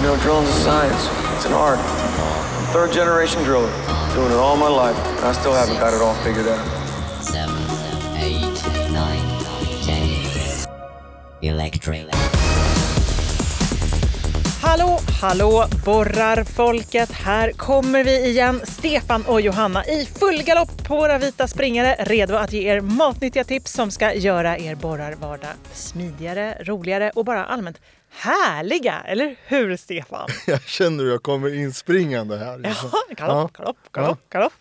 You know, drilling's a science. It's an art. I'm third generation driller. Doing it all my life. And I still haven't got it all figured out. seven, eight, nine, ten. Electric. Hallå, hallå borrarfolket! Här kommer vi igen, Stefan och Johanna i full galopp på våra vita springare, redo att ge er matnyttiga tips som ska göra er borrarvardag smidigare, roligare och bara allmänt härliga. Eller hur, Stefan? Jag känner hur jag kommer inspringande här. liksom. Ja, galopp, galopp, galopp, galopp.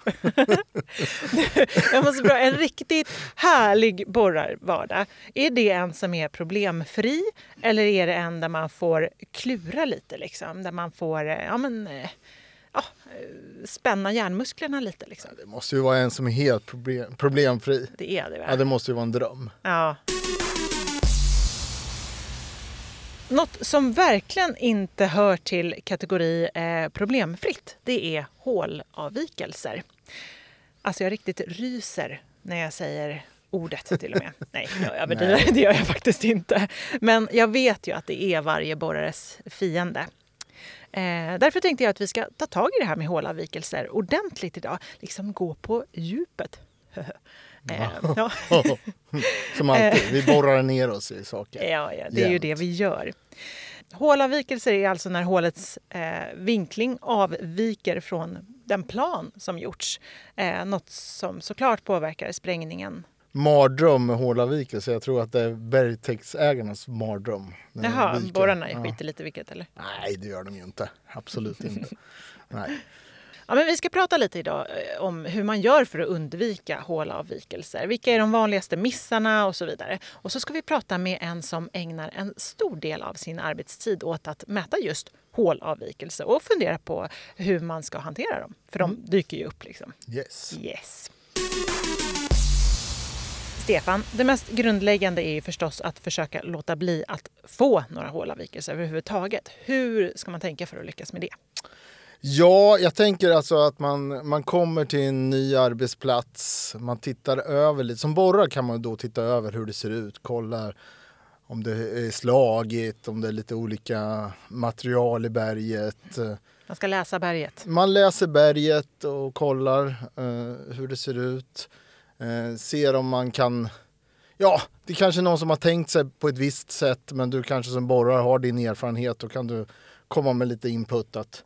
Jag måste bra. En riktigt härlig borrarvardag. Är det en som är problemfri eller är det en där man får klura lite? Liksom? Där man får eh, ja, men, eh, ja, eh, spänna hjärnmusklerna lite? Liksom. Det måste ju vara en som är helt problem, problemfri. Det är det Ja, väl? det måste ju vara en dröm. Ja. Något som verkligen inte hör till kategori eh, problemfritt, det är hålavvikelser. Alltså jag riktigt ryser när jag säger ordet till och med. Nej, jag överdriver. Det gör jag faktiskt inte. Men jag vet ju att det är varje borrares fiende. Eh, därför tänkte jag att vi ska ta tag i det här med hålavvikelser ordentligt idag. Liksom gå på djupet. eh, ja. Som alltid, vi borrar ner oss i saker. Ja, ja, det är ju Jämt. det vi gör. Hålavvikelser är alltså när hålets eh, vinkling avviker från den plan som gjorts. Eh, något som såklart påverkar sprängningen. Mardröm med hålavvikelse. Jag tror att det är bergtäktsägarnas mardröm. Jaha, borrarna Ja. skiter lite i vilket eller? Nej, det gör de ju inte. Absolut inte. Nej. Ja, men vi ska prata lite idag eh, om hur man gör för att undvika hålavvikelser. Vilka är de vanligaste missarna och så vidare. Och så ska vi prata med en som ägnar en stor del av sin arbetstid åt att mäta just hålavvikelse och fundera på hur man ska hantera dem. För de dyker ju upp liksom. Yes. Yes. Stefan, det mest grundläggande är ju förstås att försöka låta bli att få några hålavvikelser överhuvudtaget. Hur ska man tänka för att lyckas med det? Ja, jag tänker alltså att man, man kommer till en ny arbetsplats, man tittar över lite. Som borrar kan man då titta över hur det ser ut, kolla om det är slagigt, om det är lite olika material i berget. Man ska läsa berget. Man läser berget och kollar eh, hur det ser ut. Eh, ser om man kan... Ja, det är kanske någon som har tänkt sig på ett visst sätt men du kanske som borrar har din erfarenhet och kan du komma med lite input att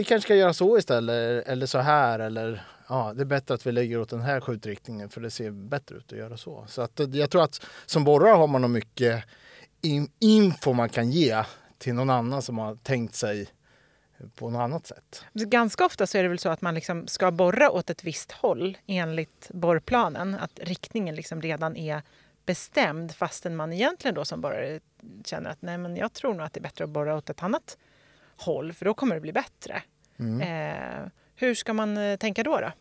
vi kanske ska göra så istället eller så här eller ja, det är bättre att vi lägger åt den här skjutriktningen för det ser bättre ut att göra så. Så att, eh, jag tror att som borrare har man nog mycket in, info man kan ge till någon annan som har tänkt sig på något annat sätt. Ganska ofta så är det väl så att man liksom ska borra åt ett visst håll enligt borrplanen. Att riktningen liksom redan är bestämd fastän man egentligen då som borrare känner att nej men jag tror nog att det är bättre att borra åt ett annat håll för då kommer det bli bättre. Eh, hur ska man eh, tänka då? då?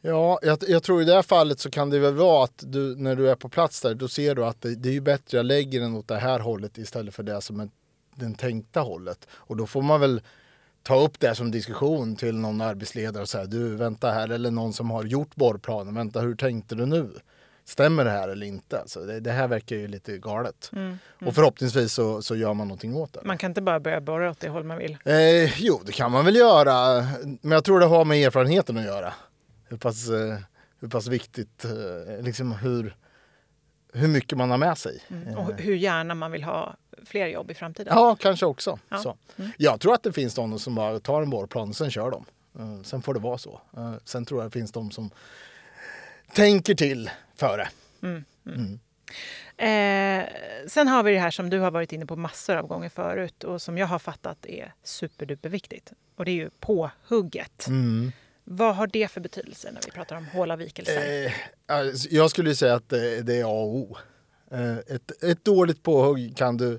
Ja, jag, jag tror i det här fallet så kan det väl vara att du, när du är på plats där, då ser du att det, det är ju bättre jag lägger den åt det här hållet istället för det som är den tänkta hållet. Och då får man väl ta upp det som diskussion till någon arbetsledare och säga du vänta här eller någon som har gjort borrplanen, vänta hur tänkte du nu? Stämmer det här eller inte? Alltså, det, det här verkar ju lite galet. Och förhoppningsvis så, så gör man någonting åt det. Man kan inte bara börja borra åt det håll man vill. Eh, jo, det kan man väl göra. Men jag tror det har med erfarenheten att göra. Hur pass, eh, hur pass viktigt, eh, liksom hur, hur mycket man har med sig. Mm. Och hur gärna man vill ha fler jobb i framtiden. Ja, kanske också. Ja. Så. Jag tror att det finns de som bara tar en borrplan och sen kör de. Eh, sen får det vara så. Eh, sen tror jag det finns de som tänker till före. Eh, sen har vi det här som du har varit inne på massor av gånger förut och som jag har fattat är superduperviktigt. Och det är ju påhugget. Mm. Vad har det för betydelse när vi pratar om hålavvikelser? Eh, alltså, jag skulle säga att det, är A och O. Eh, ett, ett dåligt påhugg kan du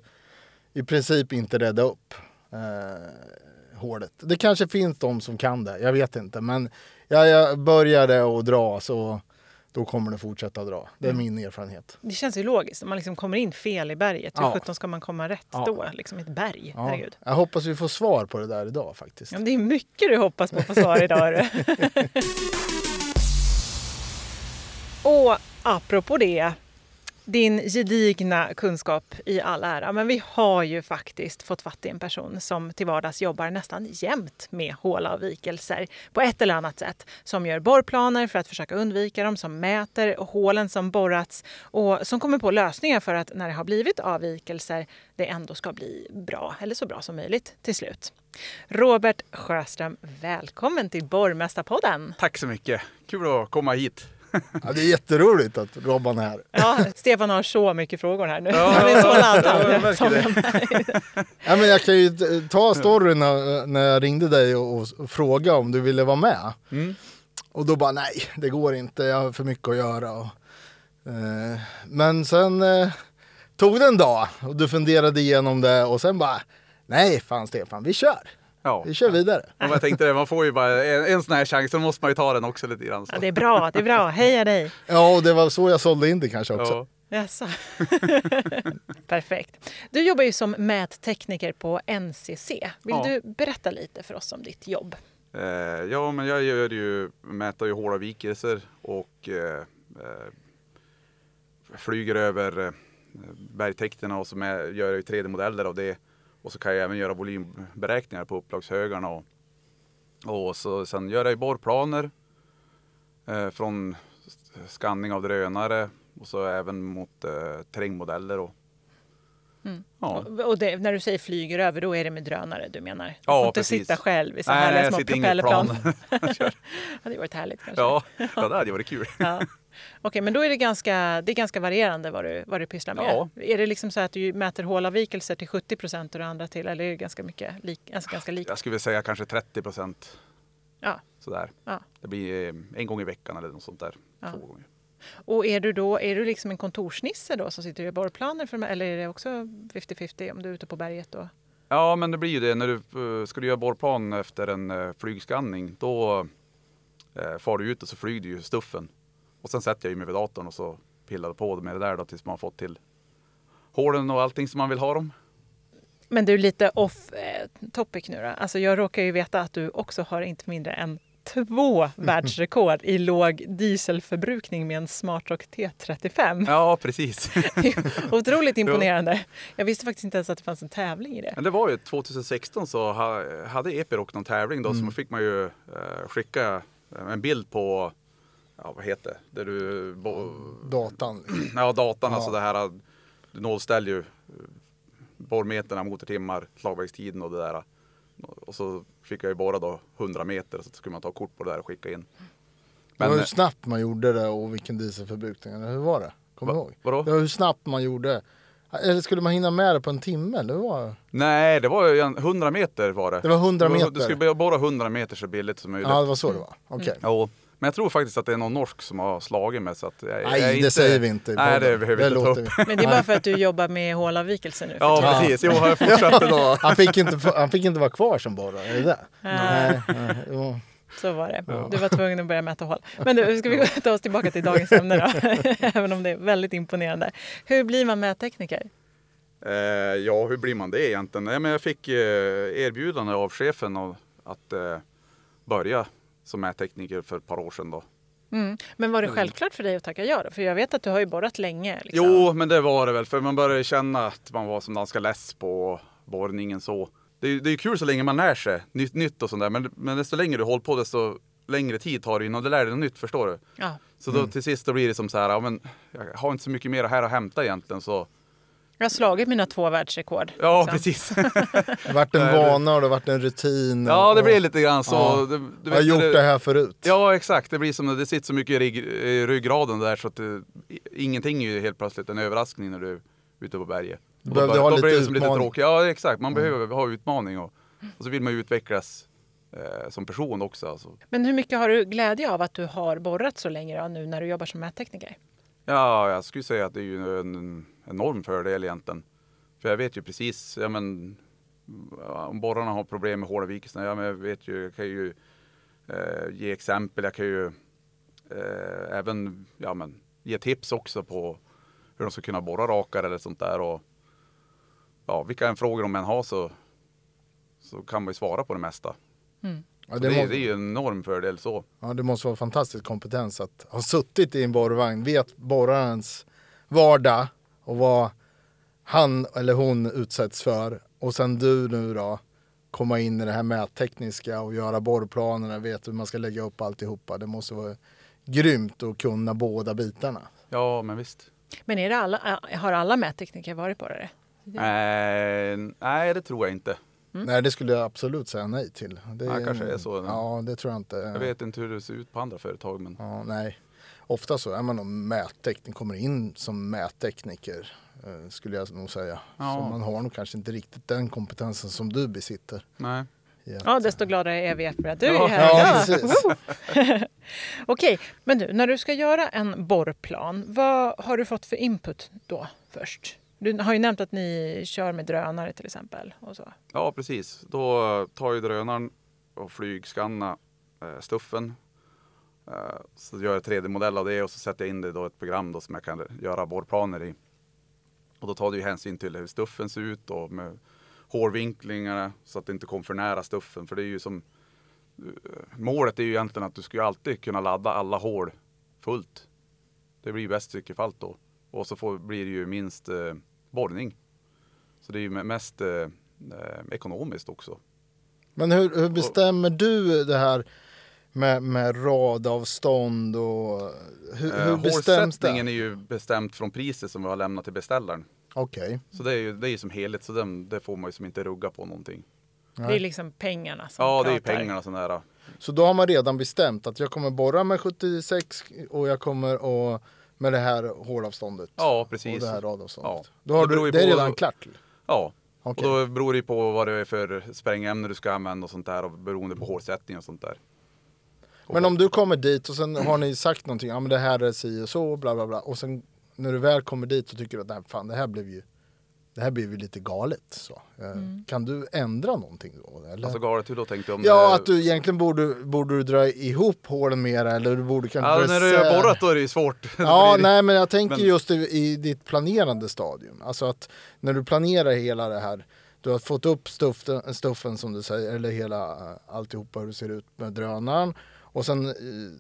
i princip inte rädda upp eh, hålet. Det kanske finns de som kan det, jag vet inte. Men ja, jag började att dra så då kommer det fortsätta dra. Det är min erfarenhet. Det känns ju logiskt. Om man liksom kommer in fel i berget, hur Ja. sjutton ska man komma rätt Ja. då? Liksom ett berg? Ja, Herregud. jag hoppas vi får svar på det där idag faktiskt. Ja, det är mycket du hoppas på att få svar idag. Och apropå det, din gedigna kunskap i all ära, men vi har ju faktiskt fått fatt i en person som till vardags jobbar nästan jämt med hålavvikelser på ett eller annat sätt. Som gör borrplaner för att försöka undvika dem, som mäter hålen som borrats och som kommer på lösningar för att när det har blivit avvikelser det ändå ska bli bra, eller så bra som möjligt till slut. Robert Sjöström, välkommen till Borgmästarpodden! Tack så mycket. Kul att komma hit. Ja, det är jätteroligt att Robban är här. Ja, Stefan har så mycket frågor här nu. Ja, Han är så ja, laddad. det. jag- Ja, men jag kan ju ta storyn när, när jag ringde dig och, och, och frågade om du ville vara med. Mm. Och då bara nej, det går inte, jag har för mycket att göra. Och, eh, men sen eh, tog det en dag och du funderade igenom det och sen bara nej fan Stefan, vi kör. Ja. Vi kör vidare. Och jag tänkte det, man får ju bara en, en sån här chans, så måste man ju ta den också lite grann. Så. Ja, det är bra, det är bra. Heja dig! Ja, och det var så jag sålde in det kanske också. Ja. Jaså. Perfekt. Du jobbar ju som mättekniker på NCC. Vill Ja. du berätta lite för oss om ditt jobb? Eh, ja, men jag gör ju, mäter ju hålavvikelser och eh, eh, flyger över eh, bergtäkterna och så med, gör jag ju 3D-modeller av det. Och så kan jag även göra volymberäkningar på upplagshögarna. Och, och så, sen gör jag borrplaner eh, från skanning av drönare och så även mot eh, terrängmodeller. Och, Mm. ja. Och- det, när du säger flyger över, då är det med drönare du menar? Du Ja, får inte precis. sitta själv i så Nej, härliga nej, små propellerplan. plan. det hade varit härligt kanske. ja, ja, det hade varit kul. Ja. Okej, men då är det ganska, det är ganska varierande vad du, vad du pysslar med. Ja. Är det liksom så att du mäter hålavvikelser till 70 procent och det andra till, eller är det ganska mycket lik, alltså ganska likt? Jag skulle vilja säga kanske 30 procent Ja. sådär. Ja. Det blir eh, en gång i veckan eller något sånt där. Två gånger. Och är du då är du liksom en kontorsnisse då som sitter gör borrplaner för eller är det också 50-50 om du är ute på berget? Och... Ja, men det blir ju det. När du uh, ska du göra borrplan efter en uh, flygskanning, då uh, far du ut och så flyger du ju stuffen. Och sen sätter jag ju mig vid datorn och så pillar på med det där då tills man har fått till hålen och allting som man vill ha dem. Men du är lite off eh, topic nu då. Alltså jag råkar ju veta att du också har inte mindre än två världsrekord i låg dieselförbrukning med en Smartrock T35. Ja, precis. Otroligt imponerande. Jag visste faktiskt inte ens att det fanns en tävling i det. Men det var ju 2016 så ha, hade Epiroc någon tävling då så fick man ju eh, skicka en bild på, ja vad heter det, där du, Datan. ja datan, Ja. alltså det här, du nollställer ju eh, borrmeterna, motortimmar, slagverkstiden och det där. Och så fick jag ju borra då 100 meter så skulle man ta kort på det där och skicka in. Men, Men, hur snabbt man gjorde det och vilken dieselförbrukning. Eller hur var det? Kommer du Va- ihåg? vadå? Det var hur snabbt man gjorde. Eller skulle man hinna med det på en timme? Eller var det? nej, det var ju en- 100 meter var det. Det var 100 Du- meter. Du skulle borra 100 meter så billigt som möjligt. Ja, det var så det var. Okej. Jo, men jag tror faktiskt att det är någon norsk som har slagit mig. Så att jag, jag Nej, är det inte... säger vi inte Nej, det behöver vi inte ta upp. Men det är bara för att du jobbar med hålavvikelser nu. Ja, tiden. precis. Jo, har jag då. Han fick, inte, han fick inte vara kvar som borrare, är det det? Nej. Så var det. Du var tvungen att börja mäta hål. Men nu ska vi ta oss tillbaka till dagens ämne då. Även om det är väldigt imponerande. Hur blir man mättekniker? Eh, ja, hur blir man det egentligen? Nej, men jag fick eh, erbjudande av chefen av att eh, börja som mättekniker för ett par år sedan. Då. Mm. Men var det självklart för dig att tacka ja? Då? För jag vet att du har ju borrat länge. Liksom. Jo, men det var det väl. För man började känna att man var som ganska less på borrningen så. Det är, det är kul så länge man lär sig nytt, nytt och sånt där. Men, men desto längre du håller på desto längre tid tar det innan du lär dig något nytt, förstår du? Ja. Så då till sist då blir det som så här, ja, men jag har inte så mycket mer här att hämta egentligen. Så Jag har slagit mina två världsrekord. ja, liksom. precis. Det vart en Nej, det- vana och det vart en rutin. ja, och- det blir lite grann så. Ja. Det, du Jag har gjort när det här förut. Ja, exakt. Det blir som att det sitter så mycket i rygg, i ryggraden där så att det, ingenting är ju helt plötsligt en överraskning när du är ute på berget. Du behövde då, ha då lite blir det som lite utmaning. tråkigt. Ja, exakt. Man behöver ha utmaning och, och så vill man ju utvecklas eh, som person också. Alltså. Men hur mycket har du glädje av att du har borrat så länge då, nu när du jobbar som mättekniker? Ja, jag skulle säga att det är ju en enorm fördel egentligen. För jag vet ju precis, ja men ja, om borrarna har problem med hårda vikelser, ja men jag vet ju, jag kan ju eh, ge exempel, jag kan ju eh, även ja, men, ge tips också på hur de ska kunna borra rakare eller sånt där. Och, ja, vilka frågor de än har så, så kan man ju svara på det mesta. Ja, Så det, det, må, det är ju en enorm fördel så. ja, det måste vara fantastisk kompetens att ha suttit i en borrvagn, vet borrarens vardag och vad han eller hon utsätts för. Och sen du nu då komma in i det här mättekniska och göra borrplanerna, vet hur man ska lägga upp alltihopa. Det måste vara grymt att kunna båda bitarna. Ja, men visst. Men är det alla, har alla mättekniker varit borrare? Eh, nej, det tror jag inte. Nej, det skulle jag absolut säga nej till. Det Ja, kanske är så. Ja, det tror jag inte. Jag vet inte hur det ser ut på andra företag, men Ja, nej. Ofta så är man nog mättekniker, kommer in som mättekniker eh, skulle jag nog säga. Ja. Så man har nog kanske inte riktigt den kompetensen som du besitter. nej. att- Ja, desto gladare är vi för att du Ja. är här Ja, idag. precis. Okej, men du, när du ska göra en borrplan, vad har du fått för input då först? Du har ju nämnt att ni kör med drönare till exempel. Och så. Ja, precis. Då tar ju drönaren och flygskannar eh, stuffen. Eh, så gör jag 3D-modell av det och så sätter jag in det i ett program då som jag kan göra borrplaner i. Och då tar ju hänsyn till hur stuffen ser ut och med hårvinklingarna så att det inte kommer för nära stuffen. För det är ju som eh, Målet är ju egentligen att du ska ju alltid kunna ladda alla hål fullt. Det blir bäst fall då. Och så får, blir det ju minst eh, borrning. Så det är ju mest eh, eh, ekonomiskt också. Men hur, hur bestämmer du det här med, med radavstånd och hur, Eh, hur bestäms det? är ju bestämt från priset som vi har lämnat till beställaren. Okej. Så det är ju det är ju som helhet, så den, det får man ju som inte rugga på någonting. Det är liksom pengarna som Ja, det är pratar. pengarna sån där. Så då har man redan bestämt att jag kommer borra med 76 och jag kommer att med det här håravståndet. Ja, Och precis. det här radavståndet. Ja. Då har Det du, det är på- redan klart. Ja, Okej. och då beror det på vad det är för sprängämne du ska använda och sånt där och beroende på hårsättning och sånt där. Men om du kommer dit och sen har ni sagt någonting, ja men det här är si och så, bla bla bla. Och sen när du väl kommer dit så tycker du att nej, fan, det här blev ju det här blev ju lite galet. Så. Eh, Kan du ändra någonting då? Eller? Alltså galet, hur då tänkte du om ja, det- att du egentligen borde, borde du dra ihop hålen mera eller du borde kanske Ja, när du har borrat då är det ju svårt. Ja, nej men jag tänker Men- just i, i ditt planerande stadium. Alltså att när du planerar hela det här. Du har fått upp stuffen, stuffen som du säger, eller hela eh, alltihopa hur det ser ut med drönaren. Och sen eh,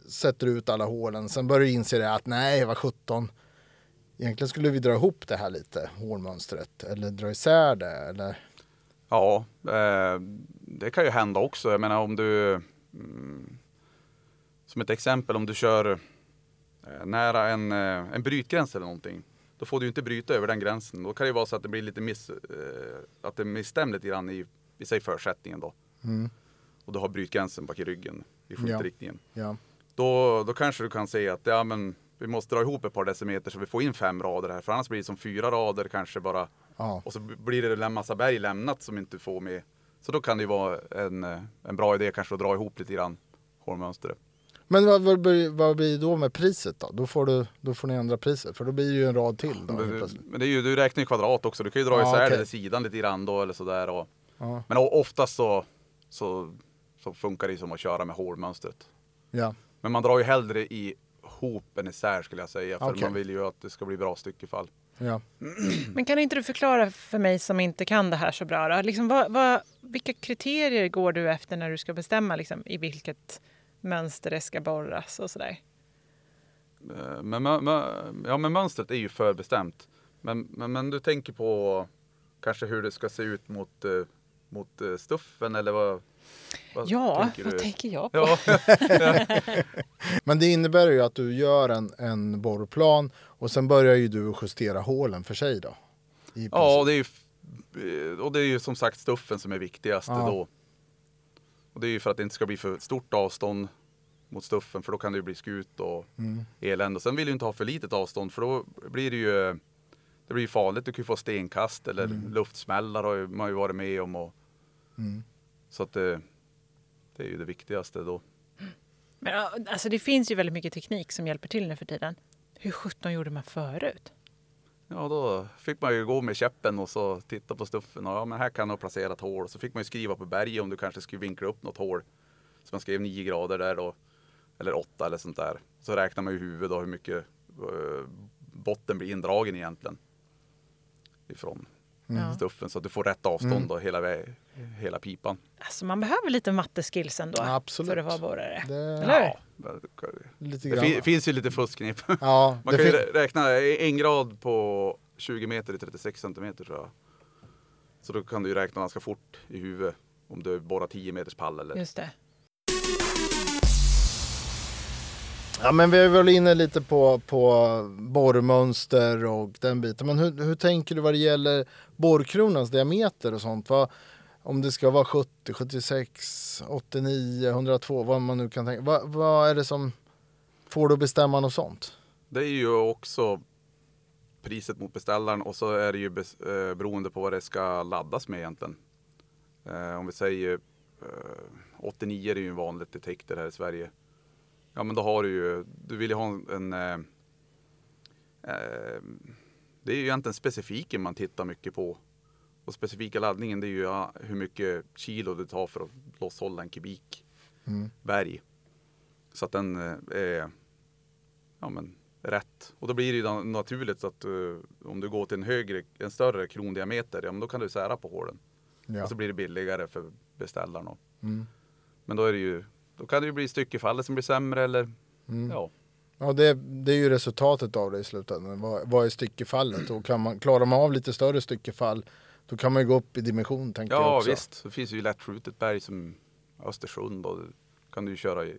sätter du ut alla hålen. Sen börjar du inse det att nej, vad 17. Egentligen skulle vi dra ihop det här lite, hålmönstret. Eller dra isär det. Eller... Ja, eh, det kan ju hända också. Jag menar om du, mm, som ett exempel, om du kör eh, nära en, eh, en brytgräns eller någonting. Då får du inte bryta över den gränsen. Då kan det vara så att det blir lite miss, eh, att det misstämmer lite grann i, i sig försättningen då. Mm. Och du har brytgränsen bak i ryggen i skjutriktningen. Ja. Då, då kanske du kan säga att ja, men, vi måste dra ihop ett par decimeter så vi får in fem rader här. För annars blir det som fyra rader kanske bara. Ja. Och så blir det en massa berg lämnat som inte får med. Så då kan det ju vara en, eh, en bra idé kanske att dra ihop lite grann hårmönstret. Men vad, vad, blir- vad blir då med priset då? Då får, du, då får ni ändra priset. För då blir det ju en rad till. Då, Men, men det är ju, du räknar ju kvadrat också. Du kan ju dra Ja, isär okej. det sidan lite grann då eller sådär. Och, Ja. Men oftast så, så, så funkar det som att köra med hårmönstret. Ja. Men man drar ju hellre i hop än isär skulle jag säga. För Okej. man vill ju att det ska bli bra styckefall. Ja. Men kan inte du förklara för mig som inte kan det här så bra? Då? Liksom, vad, vad, vilka kriterier går du efter när du ska bestämma liksom, i vilket mönster det ska borras och sådär? Eh, Men, men, men- ja, men mönstret är ju förbestämt. Men, men, men du tänker på kanske hur det ska se ut mot, eh, mot eh, stuffen eller vad? Vad Ja, tänker vad tänker jag på? Ja, Men det innebär ju att du gör en, en borrplan och sen börjar ju du justera hålen för sig då. I ja och, det är ju, eh, och det är ju som sagt stuffen som är viktigast Ja. då. Och det är ju för att det inte ska bli för stort avstånd mot stuffen för då kan det ju bli skut och Mm. elände. Och sen vill du inte ha för litet avstånd för då blir det ju det blir farligt. Du kan ju få stenkast eller luftsmällar har man ju varit med om. Och, Mm. Så att det, det är ju det viktigaste då. Men, alltså, det finns ju väldigt mycket teknik som hjälper till nu för tiden. Hur sjutton gjorde man förut? Ja, då fick man ju gå med käppen och så titta på stuffen. Och, ja, men här kan du ha placerat hål. Så fick man ju skriva på berget om du kanske skulle vinkla upp något hål. Så man skrev 9 grader där då. Eller 8 eller sånt där. Så räknar man ju huvudet då hur mycket eh, botten blir indragen egentligen. Ifrån Ja. stuffen så att du får rätt avstånd då, hela, hela pipan. Alltså man behöver lite matteskills ändå Absolut. för att vara borrare. Det, Eller hur? lite Det grann. fin- finns ju lite fusknep. ja, Man det kan ju räkna en grad på 20 meter i 36 centimeter tror jag. Så då kan du ju räkna ganska fort i huvudet om du borrar 10 meters pall eller. Just det. Ja, men vi är väl inne lite på, på borrmönster och den biten. Men hur, hur tänker du vad det gäller borrkronans diameter och sånt? Vad, om det ska vara 70, 76, 89, 102, vad man nu kan tänka. Vad, vad är det som får du att bestämma något sånt? Det är ju också priset mot beställaren och så är det ju bes- eh, beroende på vad det ska laddas med egentligen. Eh, om vi säger eh, 89 är ju en vanlig detektor här i Sverige. Ja men då har du ju, du vill ju ha en, en eh, eh, det är ju egentligen specifiken man tittar mycket på. Och specifika laddningen det är ju hur mycket kilo det tar för att losshålla en kubik Mm. berg. Så att den eh, är ja, men, rätt. Och då blir det ju na- naturligt att eh, om du går till en högre, en större krondiameter, ja men då kan du sära på hålen. Ja. Och så blir det billigare för beställaren. Mm. Men då är det ju, då kan det ju bli styckefallet som blir sämre eller Mm. ja. Ja, det, det är ju resultatet av det i slutändan. Vad, vad är styckefallet? Och kan man, klarar man av lite större styckefall då kan man ju gå upp i dimension tänker jag Ja också. visst, det finns ju lättskjutet berg som Östersund och då kan du ju köra i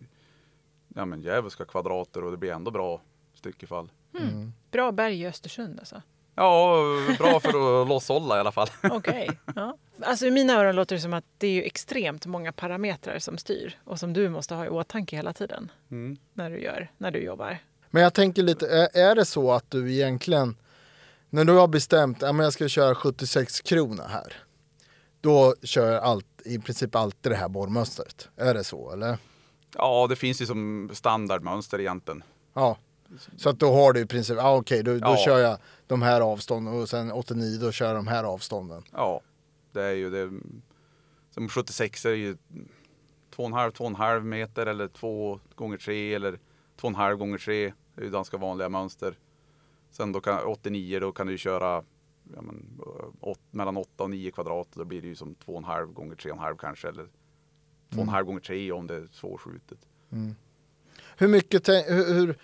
ja, men djävulska kvadrater och det blir ändå bra styckefall. Mm. Bra berg i Östersund alltså. Ja, bra för att losshålla i alla fall. Okej. Ja. Alltså I mina öron låter det som att det är ju extremt många parametrar som styr och som du måste ha i åtanke hela tiden Mm. när du, gör, när du jobbar. Men jag tänker lite, är, är det så att du egentligen, när du har bestämt att jag ska köra 76 kronor här, då kör jag allt, i princip alltid det här borrmönstret? Är det så eller? Ja, det finns ju som standardmönster egentligen. Ja. Så att då har du i princip, ah, okej då, då Ja. kör jag de här avstånden och sen 89 då kör jag de här avstånden. Ja, det är ju det. Som 76 är ju 2,5 2,5 meter eller 2 gånger 3 eller 2,5 gånger 3. Det är ju ganska vanliga mönster. Sen då kan 89 då kan du köra ja, men, åt, mellan 8 och 9 kvadrat. Då blir det ju som 2,5 gånger 3,5 kanske eller 2,5 gånger 3 om det är svårskjutet. Hur mycket, hur, hur,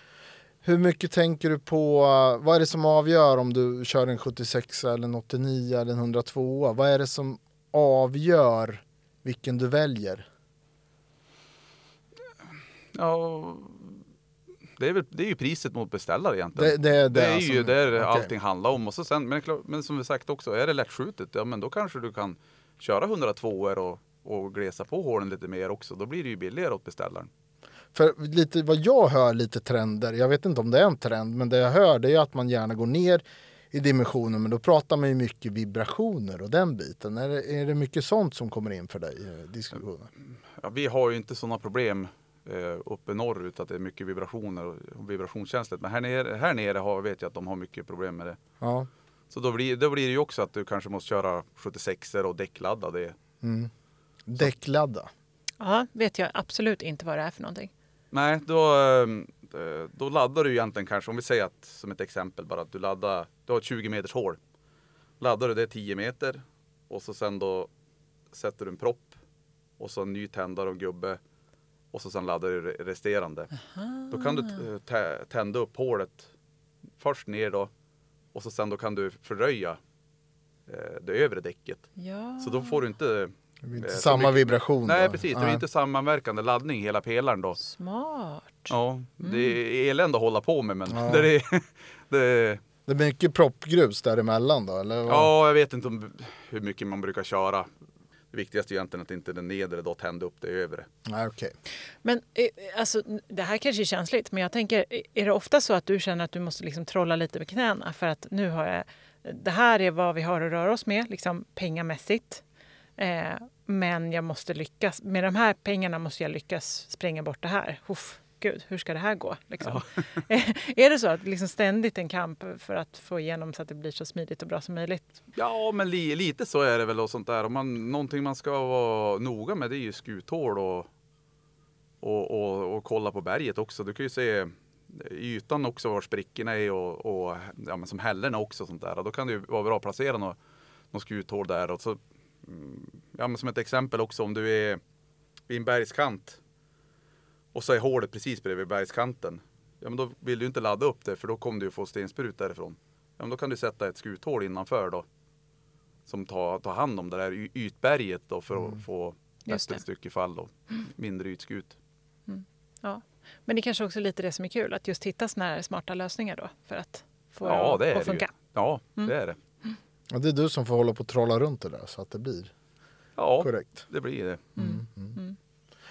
hur mycket tänker du på, uh, vad är det som avgör om du kör en 76 eller en 89 eller en 102? Vad är det som avgör vilken du väljer? Ja, det är, väl, det är ju priset mot beställare egentligen. Det, det, Det är alltså- ju där okej. allting handlar om. Och så sen, men, det men som vi sagt också, är det lättskjutet, ja men då kanske du kan köra 102 och, och glesa på hålen lite mer också. Då blir det ju billigare åt beställaren. För lite vad jag hör lite trender, jag vet inte om det är en trend, men det jag hör det är att man gärna går ner i dimensioner, men då pratar man ju mycket vibrationer och den biten. Är det, är det mycket sånt som kommer in för dig i diskussionen? Ja, vi har ju inte sådana problem eh, uppe norrut att det är mycket vibrationer och, och vibrationskänsligt. Men här nere, här nere har, vet jag att de har mycket problem med det. Ja. Så då blir, då blir det ju också att du kanske måste köra 76 och däckladda det. Mm. Däckladda. Ja, vet jag absolut inte vad det är för någonting. Nej, då, eh, då laddar du egentligen kanske, om vi säger att som ett exempel bara att du laddar, du har ett 20 meters hål. Laddar du det 10 meter och så sen då sätter du en propp och så en ny tändare och gubbe och så sen laddar du re- resterande. Då kan du tä- tända upp hålet först ner då och så sen då kan du förröja eh, det övre däcket. Ja. Så då får du inte Det blir inte eh, samma vibration. Nej då. precis, det blir inte sammanverkande laddning hela pelaren då. Smart. Ja, det är elände att hålla på med men Ja. det är, det, Det blir mycket proppgrus däremellan då? Eller? vad? ja, jag vet inte om, hur mycket man brukar köra. Det viktigaste är egentligen att inte den nedre då tänder upp det övre. Nej, okej. Men eh, alltså, det här kanske är känsligt, men jag tänker, är det ofta så att du känner att du måste liksom trolla lite med knäna för att nu har jag, det här är vad vi har att röra oss med, liksom pengamässigt. Eh, men jag måste lyckas, med de här pengarna måste jag lyckas spränga bort det här. Uff, gud, hur ska det här gå? Liksom. är det så att liksom ständigt en kamp för att få igenom så att det blir så smidigt och bra som möjligt? Ja, men li, lite så är det väl och sånt där. Man, någonting man ska vara noga med det är ju skuthål och, och, och, och kolla på berget också. Du kan ju se ytan också var sprickorna är och, och ja, men som hällorna också. och Sånt där. Då kan det ju vara bra att placera några, något skuthål där. Och så, ja, men som ett exempel också om du är vid en bergskant och så är hålet precis bredvid bergskanten. Ja, men då vill du inte ladda upp det för då kommer du få stensprut därifrån. Ja, men då kan du sätta ett skuthål innanför då. Som tar, tar hand om det där ytberget då för att få bättre det. styckefall och mindre ytskut. Ja. Men det är kanske också är lite det som är kul, att just hitta såna här smarta lösningar då för att få Ja, det det att det funka. Ja, Mm. det är det. Ja, det är du som får hålla på och trolla runt det där så att det blir Ja, korrekt. det blir det.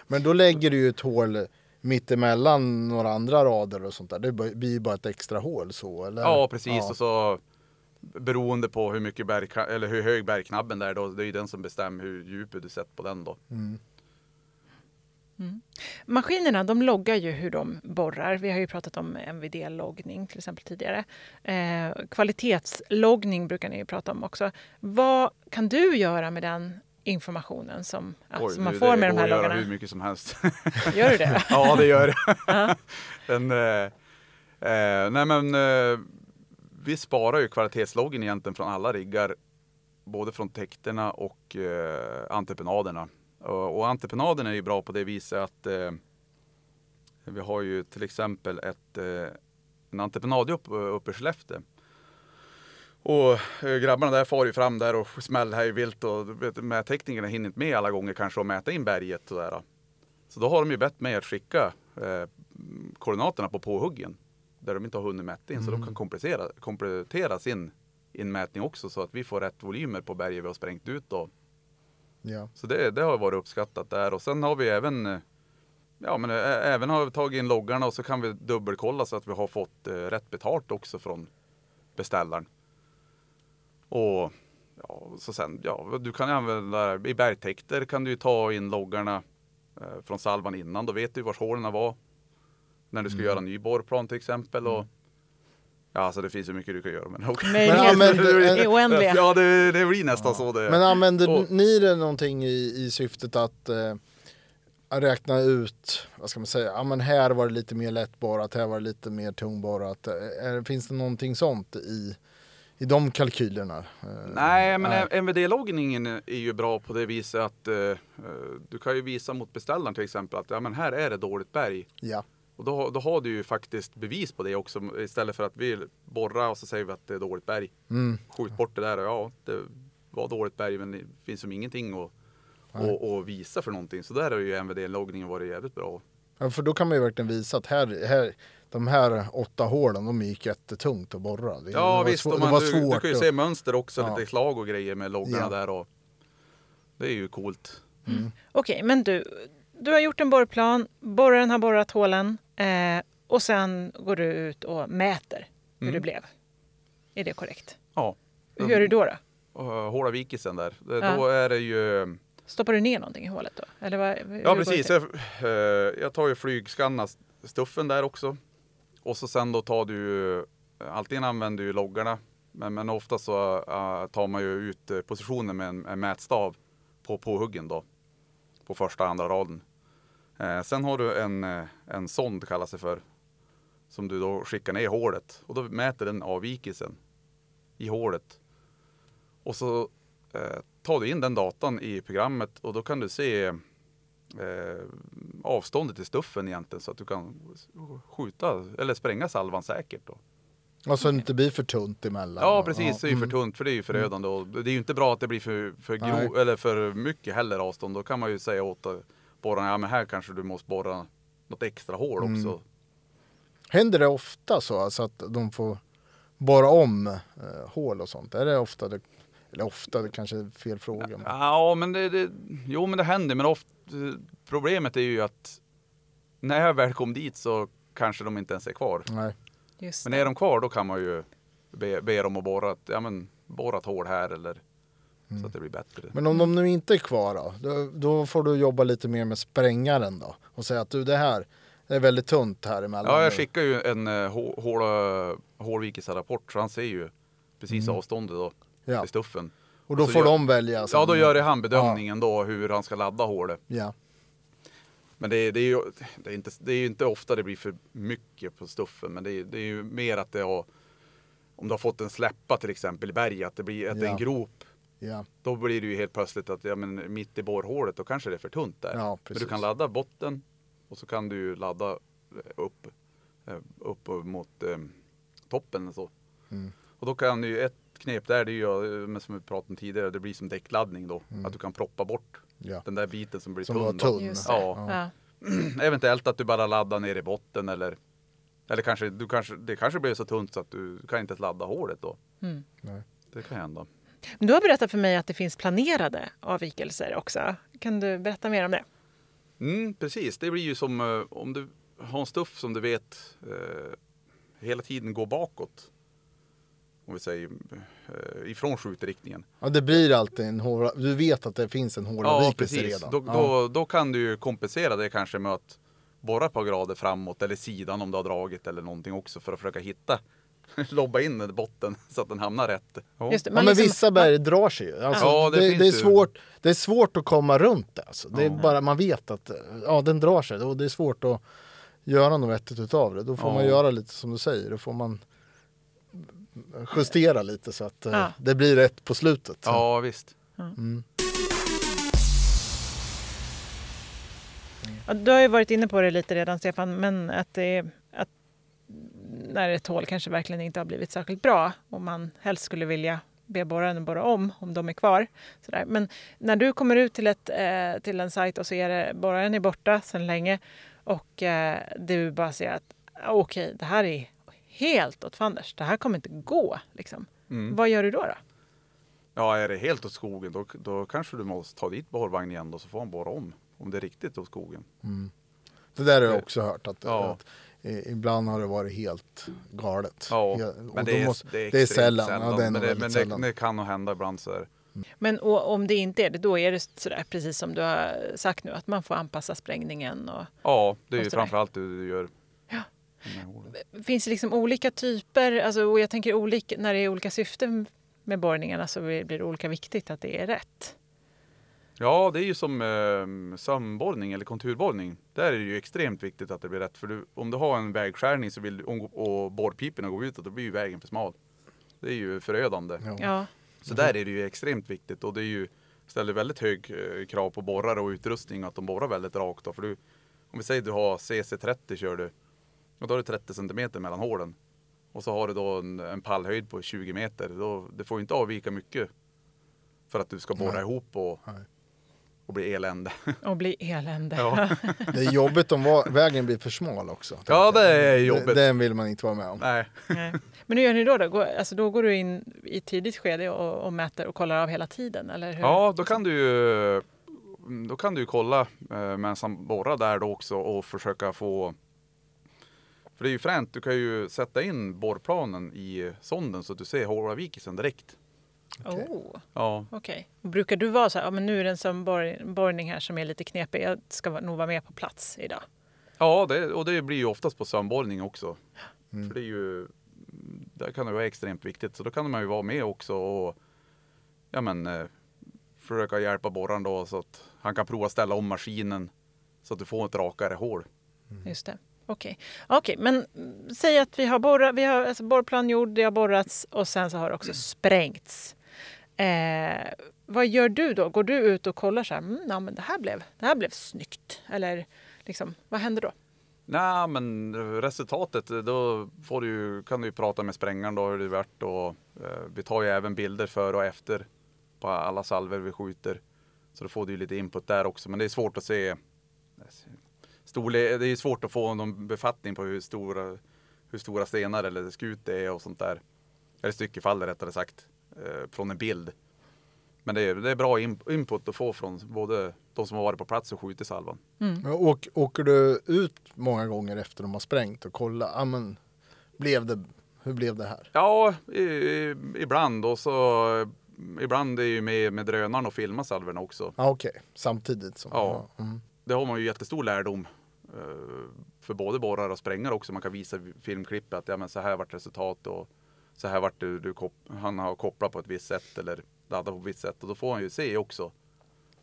Men då lägger du ju ett hål mittemellan några andra rader och sånt där. Det blir ju bara ett extra hål så eller? Ja, precis. Ja. Och så beroende på hur mycket berg, eller hur hög bergknabben är då, det är ju den som bestämmer hur djupet du sätter på den då. Maskinerna de loggar ju hur de borrar. Vi har ju pratat om MVD-loggning till exempel tidigare. Eh, kvalitetsloggning brukar ni ju prata om också. Vad kan du göra med den informationen som, ja, Oj, som man du, får det med de går här att göra loggarna? hur mycket som helst. Gör du det? ja, det gör det. Den, eh, eh, nej men, eh, vi sparar ju kvalitetsloggen egentligen från alla riggar. Både från täkterna och eh, entreprenaderna. Och, och entreprenaderna är ju bra på det viset att eh, vi har ju till exempel ett, eh, en entreprenadjobb uppe i Skellefteå. Och eh, grabbarna där far ju fram där och smäller här i vilt och vet, mätteknikerna hinner inte med alla gånger kanske och mäta in berget. Och där. Så då har de ju bett mig att skicka eh, koordinaterna på påhuggen. Där de inte har hunnit mäta in så de kan komplettera, komplettera sin inmätning också så att vi får rätt volymer på berget vi har sprängt ut då. Ja. Så det, det har varit uppskattat där och sen har vi även eh, Ja men ä- även har vi tagit in loggarna och så kan vi dubbelkolla så att vi har fått eh, rätt betalt också från beställaren. Och ja, så sen, ja, du kan använda, i bergtäkter kan du ta in loggarna eh, från salvan innan. Då vet du var hålen var. När du ska göra en ny borrplan till exempel. Och, ja, alltså det finns ju mycket du kan göra med den också. Möjligheter använder- är oändliga. Ja, det, det blir nästan så det. Men använder Och- ni det någonting i, i syftet att eh, räkna ut, vad ska man säga, ja men här var det lite mer lättborrat, här var det lite mer tungborrat. Eh, Är, finns det någonting sånt i, i de kalkylerna? Eh, Nej, men. MVD-loggningen är ju bra på det viset att eh, eh, du kan ju visa mot beställaren till exempel att ja, men här är det dåligt berg. Ja. Och då, då har du ju faktiskt bevis på det också istället för att vi borrar och så säger vi att det är dåligt berg. Mm. Skjut bort det där och ja, det var dåligt berg men det finns som ingenting att och, och visa för någonting. Så där har ju MVD-loggningen varit jävligt bra. ja, för då kan man ju verkligen visa att här, här, de här åtta hålen, de gick jättetungt att borra. Det, Ja det visst, svår- och det man, du, du kan ju att- se mönster också, Ja. lite slag och grejer med loggarna Ja. där. Och, det är ju coolt. Okej, men du, du har gjort en borrplan, borraren har borrat hålen eh, och sen går du ut och mäter hur Mm. det blev. Är det korrekt? Ja. Hur gör du då? då? Och Håla vikisen där. Ja. Då är det ju Stoppar du ner någonting i hålet då? Eller vad, Ja precis, jag, eh, jag tar ju flygskanna stuffen där också. Och så sen då tar du antingen använder du loggarna, men, men ofta så eh, tar man ju ut eh, positionen med en, en mätstav på påhuggen då. På första andra raden. Eh, sen har du en, eh, en sond kallas det för. Som du då skickar ner i hålet. Och då mäter den avvikelsen i hålet. Och så eh, tar du in den datan i programmet och då kan du se eh, avståndet till stuffen egentligen så att du kan skjuta eller spränga salvan säkert. Då. Och så det inte blir för tunt emellan. Ja precis, det är ju för mm. tunt för det är ju förödande och det är ju inte bra att det blir för, för, Nej. gro, eller för mycket heller avstånd. Då kan man ju säga åt borrarna, ja men här kanske du måste borra något extra hål Mm. också. Händer det ofta så alltså att de får borra om eh, hål och sånt? Är det ofta, det, eller ofta, det kanske är fel fråga. Men, Ja men det, det, jo men det händer men ofta, problemet är ju att när jag väl kom dit så kanske de inte ens är kvar. nej. Just Men är de kvar då kan man ju be, be dem att borra, ett- ja, men, borra ett hål här eller så att det blir bättre. Men om de nu inte är kvar då, då? Då får du jobba lite mer med sprängaren då. Och säga att du det här, det är väldigt tunt här emellan. Ja, jag skickar ju en uh, hål, hålvikesrapport så han ser ju precis avståndet då Mm. Ja. till stuffen. Och då så får gör- de välja. sen. Ja, då gör han bedömningen då hur han ska ladda hålet. Ja. Men det, det, är ju, det, är inte, det är ju inte ofta det blir för mycket på stuffen, men det är, det är ju mer att det har, om du har fått en släppa till exempel i berget, att det blir att det är en Ja. grop Ja, Då blir det ju helt plötsligt att ja, men mitt i borrhålet då kanske det är för tunt där. Ja, Men du kan ladda botten och så kan du ju ladda eh, upp, eh, upp mot eh, toppen och så. Mm. Och då kan du ju ett knep där det är ju, men som vi pratade om tidigare, det blir som däckladdning då. Att du kan proppa bort Mm. ja. den där biten som blir Som tunn. tunn. Ja. Ja. Eventuellt att du bara laddar ner i botten eller eller kanske, du kanske, det kanske blir så tunt så att du kan inte ladda hålet då. Mm. Nej. Det kan hända. Du har berättat för mig att det finns planerade avvikelser också. Kan du berätta mer om det? Mm, precis, det blir ju som eh, om du har en stuff som du vet eh, hela tiden går bakåt. Om vi säger eh, ifrån skjutriktningen. ja, det blir alltid en håla. Du vet att det finns en Ja, hålavvikelse precis. redan. Då, ja. då, då kan du ju kompensera det kanske med att borra ett par grader framåt eller sidan om du har dragit eller någonting också för att försöka hitta lobba in den i botten så att den hamnar rätt. Ja. Just det, Ja, man men liksom- vissa berg drar sig ju. Alltså, Ja, det det, det, är ju. svårt, det är svårt att komma runt det. Alltså. Det är bara, man vet att ja, den drar sig och det är svårt att göra något vettigt utav det. Då får Ja. man göra lite som du säger. Då får man justera lite så att eh, Ja. det blir rätt på slutet. Ja, visst. Mm. Du har ju varit inne på det lite redan Stefan, men att det är att när ett hål kanske verkligen inte har blivit särskilt bra och man helst skulle vilja be borraren borra om om de är kvar. Sådär. Men när du kommer ut till, ett, eh, till en sajt och ser det, borraren är borta sedan länge och eh, du bara ser att okej, det här är helt åt fanders. Det här kommer inte gå. Liksom. Mm. Vad gör du då? då? Ja, är det helt åt skogen då, då kanske du måste ta dit borrvagn igen då så får han borra om. Om det är riktigt åt skogen. Det där har jag också hört. Att, Ja. att eh, ibland har det varit helt galet. Ja, He- och men det är, måste- det är, det är extremt sällan. Ja, det är men det, men sällan. det, kan nog hända ibland så. Men och, om det inte är det, då är det sådär precis som du har sagt nu, att man får anpassa sprängningen. Och, Ja, det är ju framförallt det du gör. Ja. hålen. finns det liksom olika typer, alltså, och jag tänker olika, när det är olika syften med borrningarna så blir det olika viktigt att det är rätt. Ja, det är ju som eh, sömborrning eller konturborrning. Där är det ju extremt viktigt att det blir rätt. För du, om du har en vägskärning så vill, du- och borrpiporna går ut, då blir ju vägen för smal. Det är ju förödande. Ja. Ja, Så där är det ju extremt viktigt och det är ju, ställer väldigt hög eh, krav på borrare och utrustning att de borrar väldigt rakt. Då. För du, om vi säger du har CC30 kör du, och då har du 30 cm mellan hålen. Och så har du då en, en pallhöjd på 20 meter. Då, det får ju inte avvika mycket för att du ska borra Nej. ihop och, Nej. Och bli elände. och bli elände. Ja. Det är jobbigt om vägen blir för smal också. Ja, det är jobbigt. Den vill man inte vara med om. Nej. Nej. Men hur gör ni då? Då går, alltså, då går du in i ett tidigt skede och, och mäter och kollar av hela tiden? Eller hur? Ja, då kan du ju då kan du kolla eh, medan han borrar där då också och försöka få för det är ju fränt, du kan ju sätta in borrplanen i sonden så att du ser hålavvikelsen direkt. Okej. Oh, Ja, Okej. Och Brukar du vara så här, ja, men nu är det en sån borr, borrning här som är lite knepig, jag ska nog vara med på plats idag? ja det, och det blir ju oftast på sömnborrning också. Mm. För det är ju, där kan det vara extremt viktigt. Så då kan man ju vara med också och ja, men, eh, försöka hjälpa borraren då så att han kan prova ställa om maskinen så att du får ett rakare hål. Just det. Okej, Okej, men mm, säg att vi har, borrat, vi har alltså borrplan gjord, det har borrats och sen så har det också sprängts. Eh, vad gör du då? Går du ut och kollar så här, mm, ja, men det, här blev, det här blev snyggt? Eller liksom, vad händer då? Nej, men resultatet, då får du, kan du ju prata med sprängaren då hur det varit och eh, vi tar ju även bilder före och efter på alla salver vi skjuter. Så då får du ju lite input där också, men det är svårt att se storle- det är svårt att få någon befattning på hur stora, hur stora stenar eller skut det är och sånt där. Eller styckefall rättare sagt, från en bild. Men det är, det är bra in, input att få från både de som har varit på plats och skjutit salvan. Mm. Men Åk, åker du ut många gånger efter de har sprängt och kollar, ah, men, blev det, hur blev det här? Ja, i, i, ibland. Och så, ibland är ju med, med drönaren och filmar salverna också. Ja, Okej, samtidigt som... Ja. Mm. Det har man ju jättestor lärdom eh, för både borrare och sprängare också. Man kan visa filmklipp att ja, men så här vart resultat och så här vart du, du han har kopplat på ett visst sätt eller laddat på ett visst sätt. Och då får han ju se också.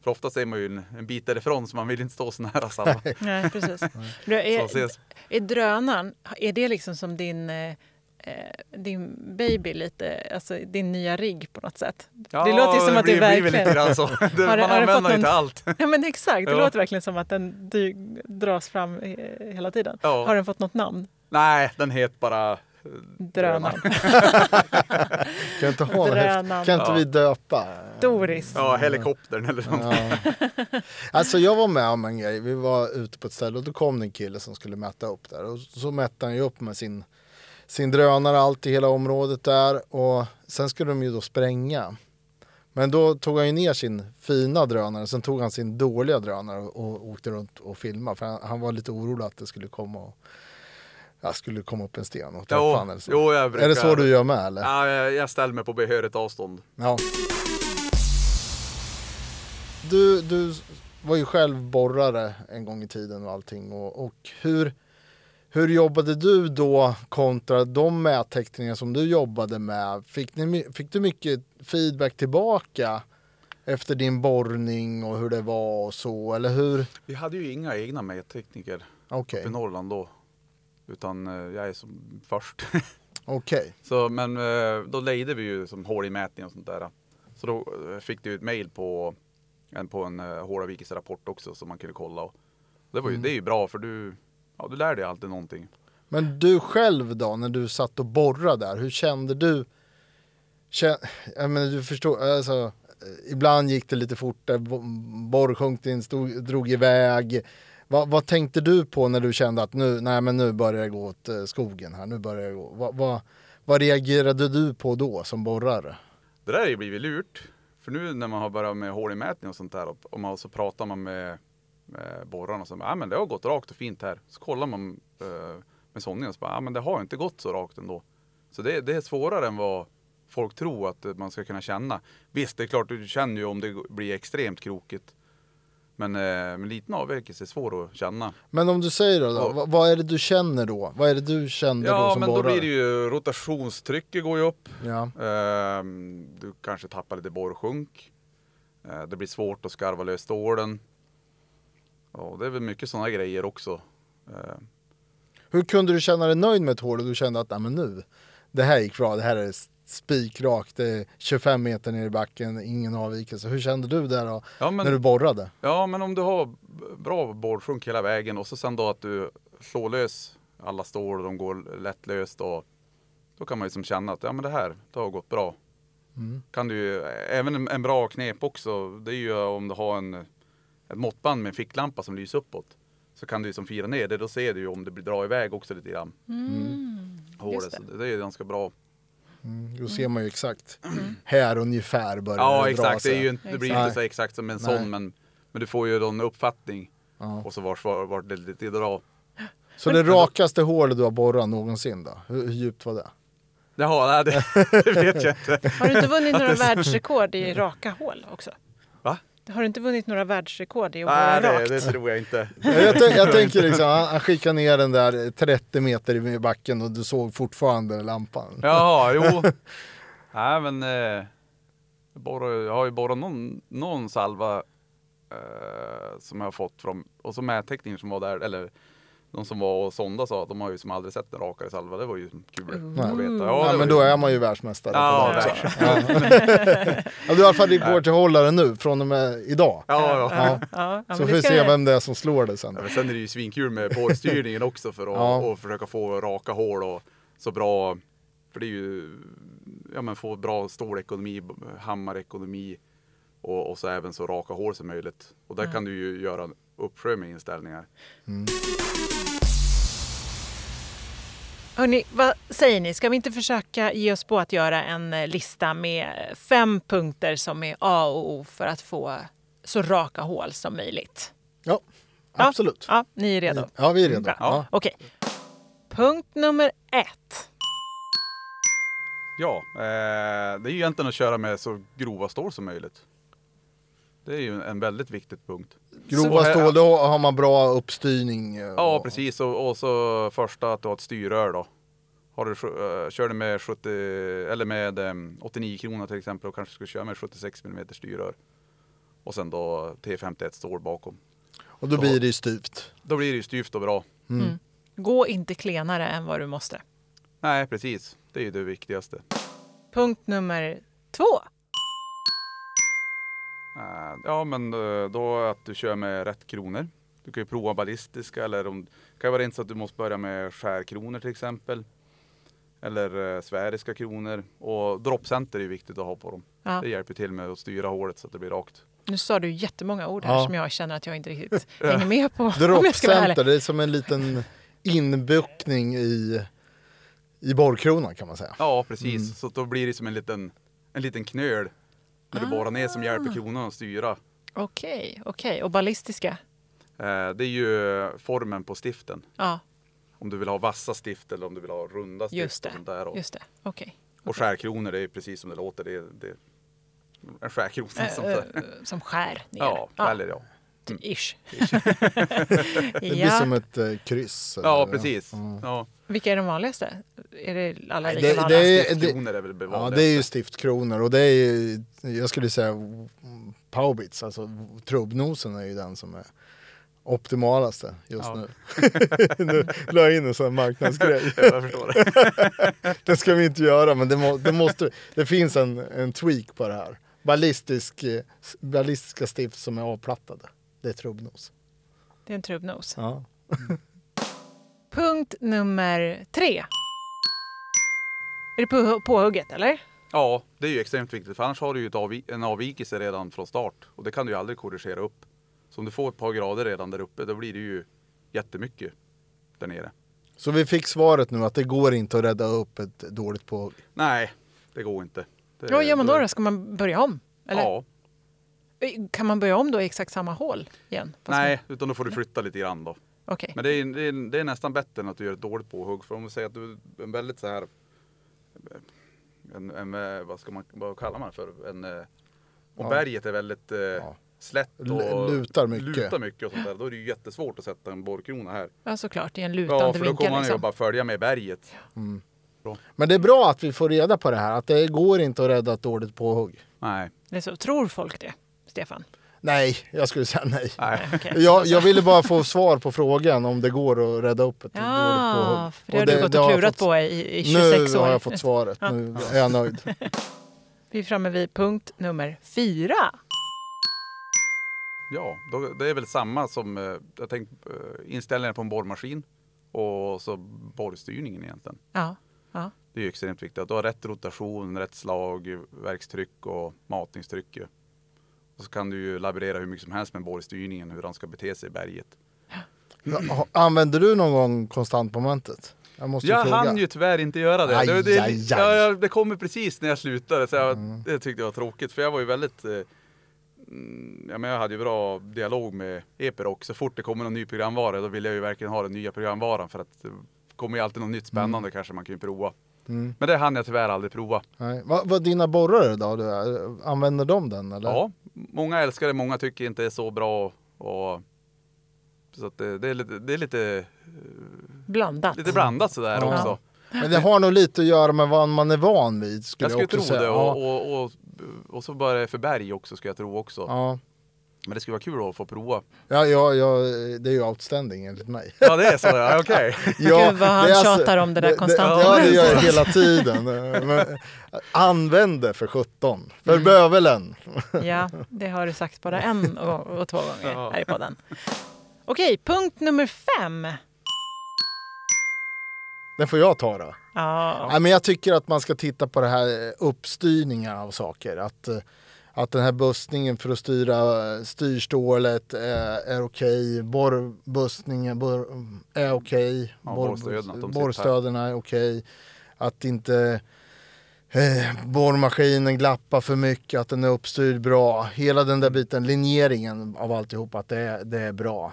För ofta ser man ju en, en bit därifrån så man vill inte stå så nära salvan. Nej. Du, Så är, är drönaren, är det liksom som din eh, eh, din baby lite, alltså din nya rigg på något sätt. Ja, det låter ju som att det blir, väl verkligen... lite grann så. Det, Har det- man har det använder någon- inte allt. Ja men exakt, det Ja. låter verkligen som att den dy- dras fram hela tiden. Ja. Har den fått något namn? Nej, den heter bara... Drönaren. Kan inte, ha? Drönaren. kan inte vi döpa? Doris. Ja, helikoptern eller sånt. Ja. Alltså jag var med om en grej. Vi var ute på ett ställe och då kom det en kille som skulle mäta upp där. Och så mätte han ju upp med sin, sin drönare, allt i hela området där. Och sen skulle de ju då spränga. Men då tog han ju ner sin fina drönare, sen tog han sin dåliga drönare och, och åkte runt och filmade. För han, han var lite orolig att det skulle komma och, ja, skulle komma upp en sten och träffa Jo, han eller så. jo, jag brukar... Är det så du gör med eller? Ja, jag, jag ställer mig på behörigt avstånd. Ja. Du, du var ju själv borrare en gång i tiden och allting. Och, och hur, hur jobbade du då kontra de mätteckningar som du jobbade med? Fick, ni, fick du mycket feedback tillbaka efter din borrning och hur det var och så? Eller hur? Vi hade ju inga egna mättekniker Okej, uppe i Norrland då. Utan eh, jag är som först. okej. Så, men eh, då lejde vi ju som hål-i-mätning och sånt där. Så då eh, fick du ett mail på en, på en rapport också som man kunde kolla. Och det, var ju, det är ju bra för du, ja, du lär dig alltid någonting. Men du själv då, när du satt och borrade där, hur kände du? Kän, jag menar, du förstår, alltså, ibland gick det lite fortare, bo- borrsjunkningen stod, drog iväg. Vad, vad tänkte du på när du kände att nu, nej, men nu börjar det gå åt eh, skogen här, nu börjar det gå. Vad, vad, vad reagerade du på då som borrare? Det där har ju blivit lurt. För nu när man har börjat med hål-i-mätning och sånt där och, och, man, så pratar man med, med borrarna och så ja men det har gått rakt och fint här. Så kollar man eh, med sondningen och så bara, ja men det har inte gått så rakt ändå. Så det, det är svårare än vad folk tror att man ska kunna känna. Visst, det är klart du känner ju om det blir extremt krokigt. Men, eh, men liten avvikelse är svår att känna. Men om du säger då, då Ja. vad, vad är det du känner då? Vad är det du kände då Ja, som men då borrare? blir det ju rotationstrycket går ju upp. Ja. Ehm, du kanske tappar lite borrsjunk. Eh, det blir svårt att skarva lös stålen. Ja, det är väl mycket sådana grejer också. Eh, Hur kunde du känna dig nöjd med ett hål och du kände att Nej, men nu, det här gick bra, det här är spikrakt, det är 25 meter ner i backen, ingen avvikelse. Hur kände du där då, ja, när du men, borrade? ja, men om du har bra borrsjunk hela vägen och så sen då att du slår lös alla stål och de går lättlöst och då kan man ju som känna att ja, men det här det har gått bra. Mm. Kan du även en, en bra knep också, det är ju om du har en, ett måttband med en ficklampa som lyser uppåt. Så kan du ju som fira ner det, då ser du ju om det blir dra iväg också lite grann. Hålet, just det. så det är ganska bra. Mm, då ser man ju exakt här ungefär börjar Ja det dra exakt, det, är sig. ju inte, det blir ju inte så exakt som en Nej. sån men, men du får ju då en uppfattning Ja. och så vart var, var det lite dra. Så det rakaste hålet du har borrat någonsin då? Hur, hur djupt var det? Jaha, nej, det, det vet jag inte. Har du inte vunnit några världsrekord i raka hål också? Va? Har du inte vunnit några världsrekord i att Nej, det, rakt? det tror jag inte. Jag, jag tänker liksom, han, han skickar ner den där 30 meter i backen och du såg fortfarande lampan. Jaha, jo. Nej men eh, jag har ju borrat någon, någon salva eh, som jag har fått från, och så mättekniker som var där, eller de som var och sonda sa att de har ju som aldrig sett en rakare salva. Det var ju kul Ooh. att veta. Ja, det men då ju- är man ju världsmästare. Ja, också. ja. ja, du i alla fall hållare nu från och med idag. Ja, ja. Ja. Ja, ja, Så får vi se vem det är som slår det sen. Ja, men sen är det ju svinkul med båtstyrningen också för att Ja. och försöka få raka hål och så bra. För det är ju, ja men få bra stålekonomi, hammarekonomi och, och så även så raka hål som möjligt. Och där kan du ju göra uppsjö med inställningar. Hörrni, vad säger ni? Ska vi inte försöka ge oss på att göra en eh, lista med fem punkter som är A och O för att få så raka hål som möjligt? Ja, Ja. absolut. Ja, ni är redo? Ja, vi är redo. Bra. Ja. Okej. Punkt nummer ett. Ja, eh, det är ju egentligen att köra med så grova stål som möjligt. Det är ju en väldigt viktig punkt. Grova Så- stål, då har man bra uppstyrning. eh, Ja, och- precis. Och, och så första att du har ett styrrör då. Har du, eh, kör du med 70, eller med em, 89 kronor till exempel och kanske skulle köra med 76 mm styrrör. Och sen då T51 stål bakom. Och då blir det ju styvt. Då blir det ju styvt och bra. Gå inte klenare än vad du måste. Nej, precis. Det är ju det viktigaste. Punkt nummer två. Eh, Ja, men eh, då att du kör med rätt kronor. Du kan ju prova ballistiska eller om det kan vara rent så att du måste börja med skärkronor till exempel. Eller eh, sfäriska kronor. Och droppcenter är ju viktigt att ha på dem. Ja. Det hjälper till med att styra hålet så att det blir rakt. Nu sa du jättemånga ord här Ja. som jag känner att jag inte riktigt hänger med på. Droppcenter, det är som en liten inbuktning i, i borrkronan kan man säga. Ja, precis. Så att då blir det som en liten, en liten knöl när du borrar ner som hjälper kronan att styra. Okej, okej. Och ballistiska? Eh, Det är ju formen på stiften. Ja, Om du vill ha vassa stift eller om du vill ha runda stift just och sånt där. det. Och, Just det. Okej. och skärkronor, det är precis som det låter. Det är, det är en skärkrona. Äh, som, äh, som skär ner? ja, eller ja. Ish. Det blir ja. som ett eh, kryss. Ja, eller- precis. Ja. Vilka är de vanligaste? Är det alla likadana? det- det- Stiftkronor är väl det Ja, vanligaste. det är ju stiftkronor och det är ju, jag skulle säga mm, Paubits, alltså trubbnosen är ju den som är optimalaste just Ja. nu. nu la jag in en sån här marknadsgrej. Jag förstår det. Det ska vi inte göra men det, må, det måste, det finns en, en tweak på det här. Ballistisk, eh, ballistiska stift som är avplattade. Det är trubbnos. Det är en trubbnos. Ja. Punkt nummer tre. Är det på, påhugget eller? Ja, det är ju extremt viktigt för annars har du ju avvi- en avvikelse redan från start och det kan du ju aldrig korrigera upp. Så om du får ett par grader redan där uppe då blir det ju jättemycket där nere. Så vi fick svaret nu att det går inte att rädda upp ett dåligt påhugg. Nej, det går inte. Det, Vad gör man då? då? Ska man börja om? Eller? Ja, Kan man börja om då i exakt samma hål igen? Fast nej, utan då får du flytta lite grann då. man- Okej. Men det är, det, är, det är nästan bättre än att du gör ett dåligt påhugg. För om vi säger att du är en väldigt så här, en, en, eh, vad ska man, vad kallar man det för? En, eh, om Ja. berget är väldigt eh, slätt och lutar mycket. lutar mycket och sånt där, då är det ju jättesvårt att sätta en borrkrona här. Ja, såklart. I en lutande Ja, för då vinkel. kommer man ju liksom. bara följa med berget. Men det är bra att vi får reda på det här, att det går inte att rädda ett dåligt påhugg. Nej, Det är så. Tror folk det, Stefan? Nej, jag skulle säga nej. nej. Okej. Jag, jag ville bara få svar på frågan om det går att rädda upp ett Ja, för det har du gått och klurat fått- på i, i 26 Nu år. har jag fått svaret, nu är jag nöjd. Vi är framme vid punkt nummer fyra. Ja, då, det är väl samma som eh, jag tänkte eh, inställningen på en borrmaskin och så borrstyrningen egentligen. Ja, ja. Det är ju extremt viktigt att du har rätt rotation, rätt slag, verkstryck och matningstryck. Och så kan du ju laborera hur mycket som helst med borrstyrningen, hur den ska bete sig i berget. Använder du någon gång konstantmomentet? Jag måste Jag fråga. hann ju tyvärr inte göra det. Aj, det, det, aj, aj. Ja, det kommer precis när jag slutade, så jag, Mm. det tyckte jag var tråkigt. För jag var ju väldigt... Eh, mm, ja, men jag hade ju bra dialog med Epiroc. Så fort det kommer någon ny programvara, då vill jag ju verkligen ha den nya programvaran. För att det kommer ju alltid något nytt spännande kanske man kan ju prova. Mm. Men det hann jag tyvärr aldrig prova. Nej. Vad, vad dina borrare då? Du, använder de den eller? Ja, många älskar det, många tycker inte det är så bra. Och, så att det, det är lite, det är lite, Blandat. lite blandat sådär Ja. också. Men det har nog lite att göra med vad man är van vid. Skulle Jag jag, skulle också tro säga. det. Och, och, och, och så bara det för berg också ska jag tro också. Ja. Men det skulle vara kul att få prova. Ja, ja, ja, det är ju outstanding enligt mig. Ja det är så, ja, okej. Ja, Gud, vad han det alltså- tjatar om det där konstant. Ja, det gör jag hela tiden. Men, använd det för 17. För Mm. bövelen. Ja, det har du sagt både en och, och två gånger Ja. här i podden. Okej, punkt nummer fem. Den får jag ta då. Ja, Ja, men jag tycker att man ska titta på det här uppstyrningar av saker. Att, eh, att den här bussningen för att styra eh, styrstålet är, är okej. Borrbussningen borr, är okej. Ja, Borr- borrstöden, att de sitter borrstöden är okej. Att inte eh, borrmaskinen glappar för mycket, att den är uppstyrd bra. Hela den där biten, linjeringen av alltihop, att det är, det är bra.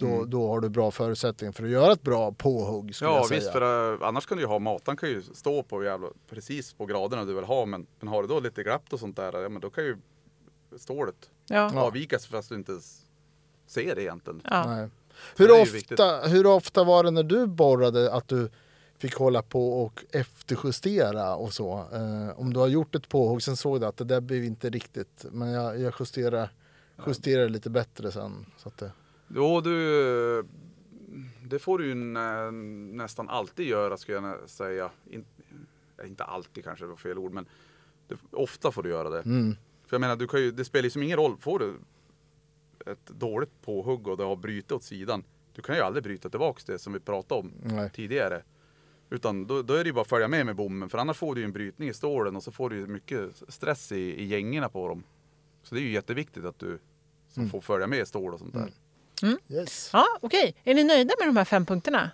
Då, Mm. då har du bra förutsättningar för att göra ett bra påhugg skulle Ja jag säga. visst, för uh, annars kan du ju ha matan kan ju stå på jävla, precis på graderna du vill ha. Men, men har du då lite glapp och sånt där, ja men då kan ju stålet ja, avvikas fast du inte ser det egentligen. ja. Hur, ofta, viktigt. hur ofta var det när du borrade att du fick hålla på och efterjustera och så? Eh, om du har gjort ett påhugg, sen såg du att det där blev inte riktigt, men jag, jag justerar, justerar lite bättre sen. Så att det, Jo, du, det får du ju nä, nästan alltid göra skulle jag säga. In, ja, inte alltid kanske var fel ord men det, ofta får du göra det. Mm. För jag menar, du kan ju, det spelar ju som ingen roll. Får du ett dåligt påhugg och det har brutit åt sidan. Du kan ju aldrig bryta tillbaks det som vi pratade om Nej. tidigare. Utan då, då är det ju bara att följa med med bommen. För annars får du ju en brytning i stålen och så får du ju mycket stress i, i gängorna på dem. Så det är ju jätteviktigt att du som Mm. får följa med stål och sånt där. Yes. Ja, okej. Är ni nöjda med de här fem punkterna?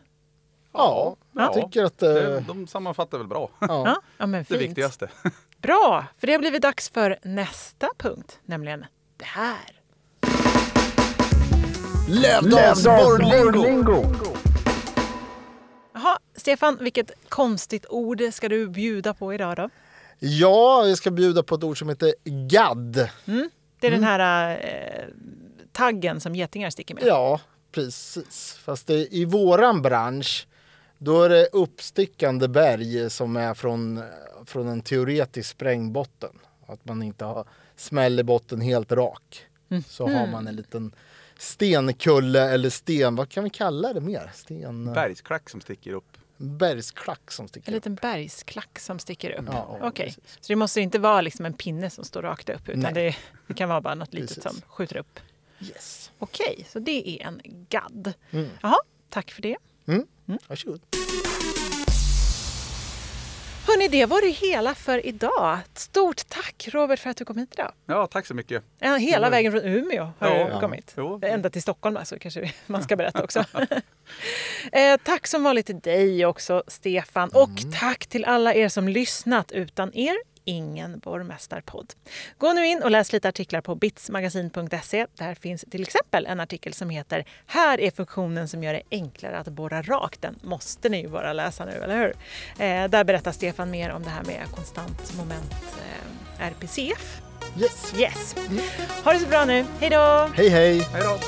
Ja, jag tycker att... det, eh, de sammanfattar väl bra. ja. Ja, ja men Det fint. viktigaste. Bra, för det har blivit dags för nästa punkt, nämligen det här. Lövdalsborrlingo! Jaha, Stefan, vilket konstigt ord ska du bjuda på idag då? Ja, jag ska bjuda på ett ord som heter gadd. Det är Mm. den här eh, taggen som getingar sticker med. Ja, precis. Fast det, i våran bransch, då är det uppstickande berg som är från, från en teoretisk sprängbotten. Att man inte har smäll i botten helt rak. Så har man en liten stenkulle eller sten, vad kan vi kalla det mer? Sten... Bergsklack som sticker upp. Bergsklack som sticker En upp. liten bergsklack som sticker upp. Ja, Okej, precis. så det måste inte vara liksom en pinne som står rakt upp utan det, det kan vara bara något litet Precis. som skjuter upp. Yes. Okej, så det är en gadd. Mm. Jaha, tack för det. Mm. Varsågod. Hörni, det var det hela för idag. Stort tack Robert för att du kom hit idag. Ja, tack så mycket. Ja, hela vägen från Umeå har Ja. du kommit. Jo. Ända till Stockholm alltså, kanske man ska berätta också. eh, tack som vanligt till dig också, Stefan. Och tack till alla er som lyssnat. Utan er, ingen Borgmästarpodd. Gå nu in och läs lite artiklar på bitsmagasin.se. Där finns till exempel en artikel som heter “Här är funktionen som gör det enklare att borra rakt”. Den måste ni ju bara läsa nu, eller hur? Eh, där berättar Stefan mer om det här med konstant moment eh, RPCF. Yes. Yes. Ha det så bra nu. Hej då! Hej hej! Hej då!